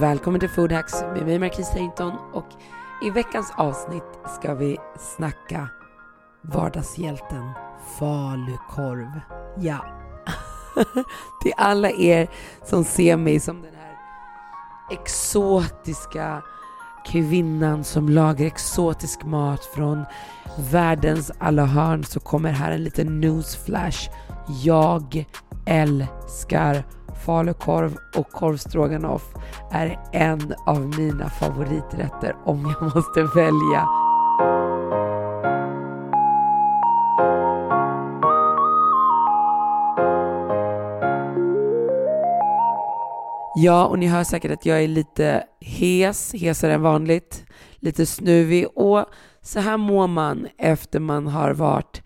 Välkommen till Foodhacks med mig Marquis Harrington och i veckans avsnitt ska vi snacka vardagshjälten falukorv. Ja, till alla er som ser mig som den här exotiska kvinnan som lagar exotisk mat från världens alla hörn så kommer här en liten newsflash. Jag älskar falukorv och korvstroganoff är en av mina favoriträtter om jag måste välja. Ja, och ni hör säkert att jag är lite hes, hesare än vanligt, lite snuvig och så här mår man efter man har varit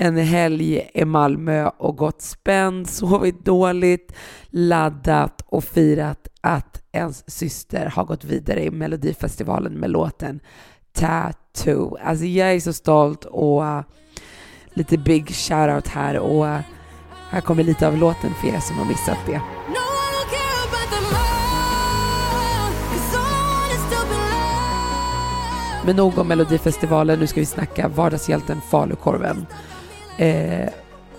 en helg i Malmö och gått spänd, sovit dåligt, laddat och firat att ens syster har gått vidare i Melodifestivalen med låten Tattoo. Alltså jag är så stolt och uh, lite big shoutout här och uh, här kommer lite av låten för er som har missat det. Men nog om Melodifestivalen, nu ska vi snacka vardagshjälten falukorven. Eh,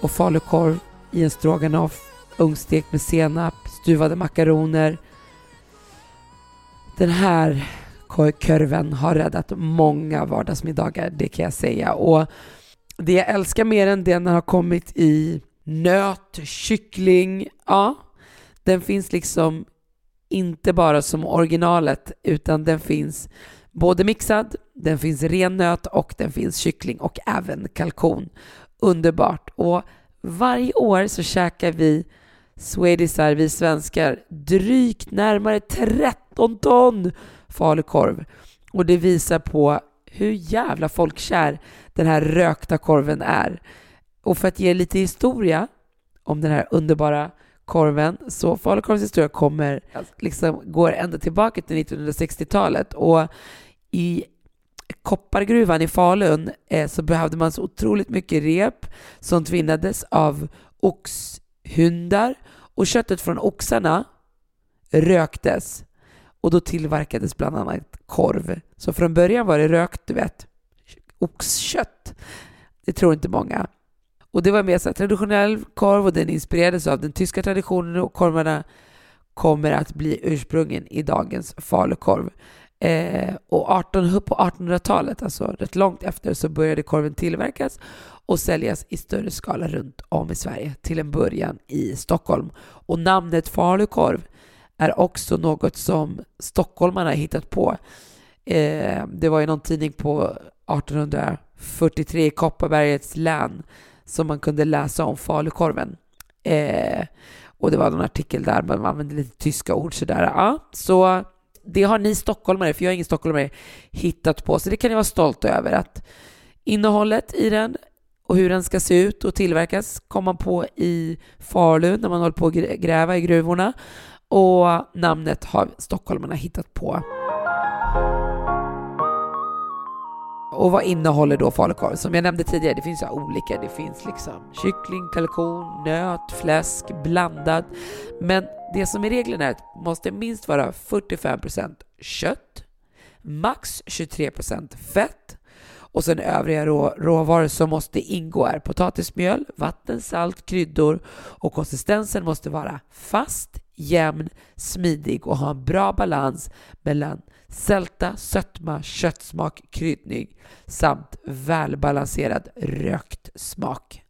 och falukorv i en stroganoff, ugnsstekt med senap, stuvade makaroner. Den här korven har räddat många vardagsmiddagar, det kan jag säga. Och det jag älskar mer än den har kommit i nöt, kyckling, ja, den finns liksom inte bara som originalet utan den finns både mixad, den finns ren nöt och den finns kyckling och även kalkon. Underbart! Och varje år så käkar vi swedisar, vi svenskar, drygt närmare 13 ton falukorv. Och det visar på hur jävla folkkär den här rökta korven är. Och för att ge lite historia om den här underbara korven, så falukorvens historia kommer, liksom, går ända tillbaka till 1960-talet. Och i koppargruvan i Falun eh, så behövde man så otroligt mycket rep som tvinnades av oxhundar och köttet från oxarna röktes och då tillverkades bland annat korv. Så från början var det rökt, du vet, oxkött. Det tror inte många. Och det var mer så traditionell korv och den inspirerades av den tyska traditionen och korvarna kommer att bli ursprungen i dagens falukorv. Eh, och 18, på 1800-talet, alltså rätt långt efter, så började korven tillverkas och säljas i större skala runt om i Sverige, till en början i Stockholm. Och namnet falukorv är också något som stockholmarna hittat på. Eh, det var ju någon tidning på 1843 i Kopparbergets län som man kunde läsa om falukorven. Eh, och det var någon artikel där man använde lite tyska ord sådär. Ja, så det har ni stockholmare, för jag är ingen stockholmare, hittat på. Så det kan ni vara stolta över att innehållet i den och hur den ska se ut och tillverkas kom man på i Falun när man håller på att gräva i gruvorna. Och namnet har stockholmarna hittat på. Och vad innehåller då falukorv? Som jag nämnde tidigare, det finns ju olika. Det finns liksom kyckling, kalkon, nöt, fläsk, blandad. Men det som är regeln är att det måste minst vara 45% kött, max 23% fett och sen övriga rå, råvaror som måste ingå är potatismjöl, vatten, salt, kryddor och konsistensen måste vara fast, jämn, smidig och ha en bra balans mellan sälta, sötma, köttsmak, kryddning samt välbalanserad rökt smak.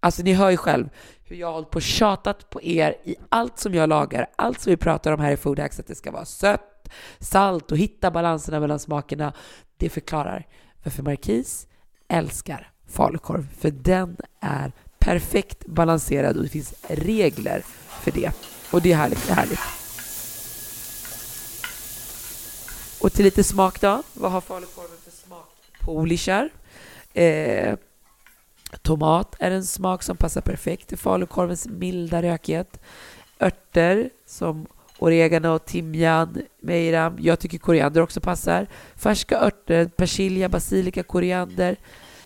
Alltså ni hör ju själv hur jag har hållit på och tjatat på er i allt som jag lagar, allt som vi pratar om här i FoodHacks att det ska vara sött, salt och hitta balanserna mellan smakerna. Det förklarar varför Marquis älskar falukorv, för den är perfekt balanserad och det finns regler för det. Och det är härligt. Det är härligt. Och till lite smak då. Vad har falukorven för smak? Polishar. Eh, tomat är en smak som passar perfekt till falukorvens milda rökighet. Örter som oregano, timjan, mejram. Jag tycker koriander också passar. Färska örter, persilja, basilika, koriander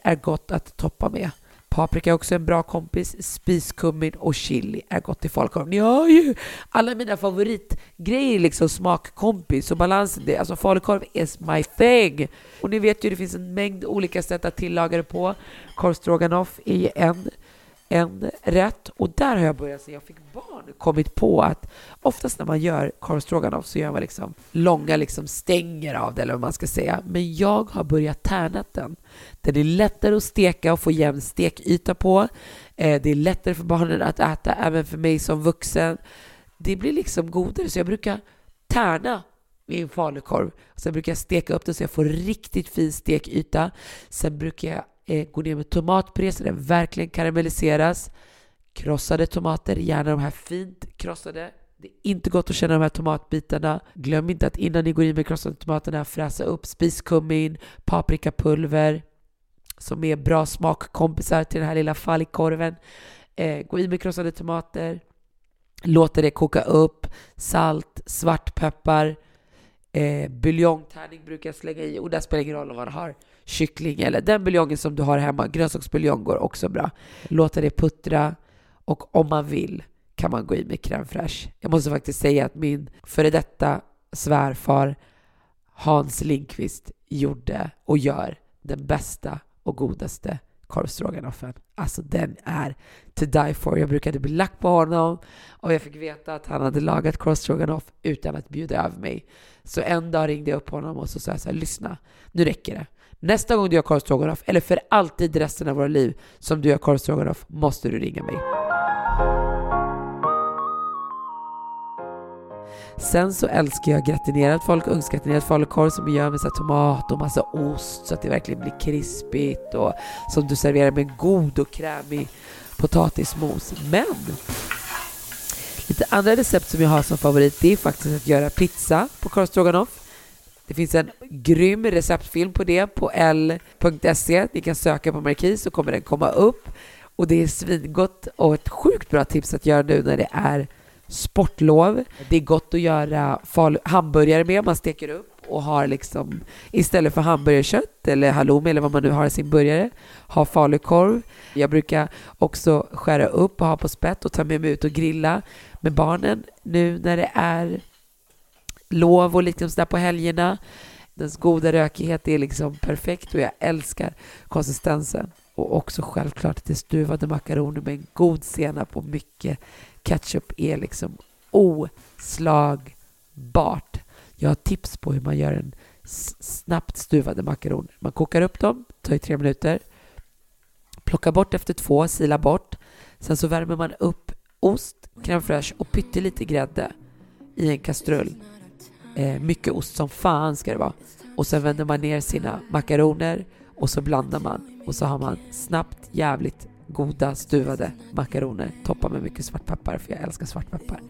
är gott att toppa med. Paprika är också en bra kompis. Spiskummin och chili är gott i falukorv. Ni hör ju alla mina favoritgrejer liksom smakkompis och balansen. Det, alltså falukorv is my thing. Och ni vet ju det finns en mängd olika sätt att tillaga det på. Korvstroganoff är en en rätt och där har jag börjat sen jag fick barn kommit på att oftast när man gör korv så gör man liksom långa liksom stänger av det eller vad man ska säga. Men jag har börjat tärna den. Den är lättare att steka och få jämn stekyta på. Eh, det är lättare för barnen att äta, även för mig som vuxen. Det blir liksom godare så jag brukar tärna min falukorv. Sen brukar jag steka upp den så jag får riktigt fin stekyta. Sen brukar jag eh, gå ner med tomatpuré så den verkligen karamelliseras. Krossade tomater, gärna de här fint krossade. Det är inte gott att känna de här tomatbitarna. Glöm inte att innan ni går in med krossade tomaterna fräsa upp spiskummin, paprikapulver som är bra smakkompisar till den här lilla fallikorven. Eh, gå in med krossade tomater. låt det koka upp. Salt, svartpeppar, eh, buljongtärning brukar jag slänga i och där spelar det ingen roll om man har kyckling eller den buljongen som du har hemma. Grönsaksbuljong går också bra. Låta det puttra och om man vill kan man gå i med crème fraîche. Jag måste faktiskt säga att min före detta svärfar Hans Lindqvist gjorde och gör den bästa och godaste korvstroganoffen. Alltså den är to die for. Jag brukade bli lack på honom och jag fick veta att han hade lagat korvstroganoff utan att bjuda över mig. Så en dag ringde jag upp honom och så sa jag så här, lyssna, nu räcker det. Nästa gång du gör korvstroganoff, eller för alltid resten av våra liv som du gör korvstroganoff, måste du ringa mig. Sen så älskar jag gratinerad folk, ugnsgratinerad falukorv som vi gör med så tomat och massa ost så att det verkligen blir krispigt och som du serverar med en god och krämig potatismos. Men lite andra recept som jag har som favorit det är faktiskt att göra pizza på korvstroganoff. Det finns en grym receptfilm på det på l.se. Ni kan söka på Markis så kommer den komma upp. Och det är svingott och ett sjukt bra tips att göra nu när det är sportlov. Det är gott att göra hamburgare med. Man steker upp och har liksom istället för hamburgerkött eller halloumi eller vad man nu har i sin burgare, ha falukorv. Jag brukar också skära upp och ha på spett och ta med mig ut och grilla med barnen nu när det är lov och liksom sådär på helgerna. Dess goda rökighet är liksom perfekt och jag älskar konsistensen. Och också självklart till stuvade makaroner med en god senap och mycket ketchup är liksom oslagbart. Jag har tips på hur man gör en snabbt stuvade makaroner. Man kokar upp dem, tar i tre minuter, plockar bort efter två, silar bort. Sen så värmer man upp ost, crème fraîche och pyttelite grädde i en kastrull. Eh, mycket ost som fan ska det vara. Och sen vänder man ner sina makaroner och så blandar man och så har man snabbt jävligt goda stuvade makaroner. Toppa med mycket svartpeppar för jag älskar svartpeppar.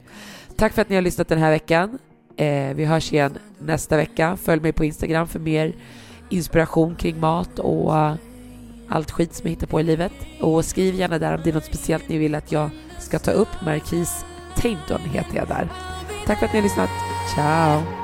Tack för att ni har lyssnat den här veckan. Eh, vi hörs igen nästa vecka. Följ mig på Instagram för mer inspiration kring mat och uh, allt skit som jag hittar på i livet. Och skriv gärna där om det är något speciellt ni vill att jag ska ta upp. Marquis Tainton heter jag där. Tack för att ni har lyssnat. Ciao!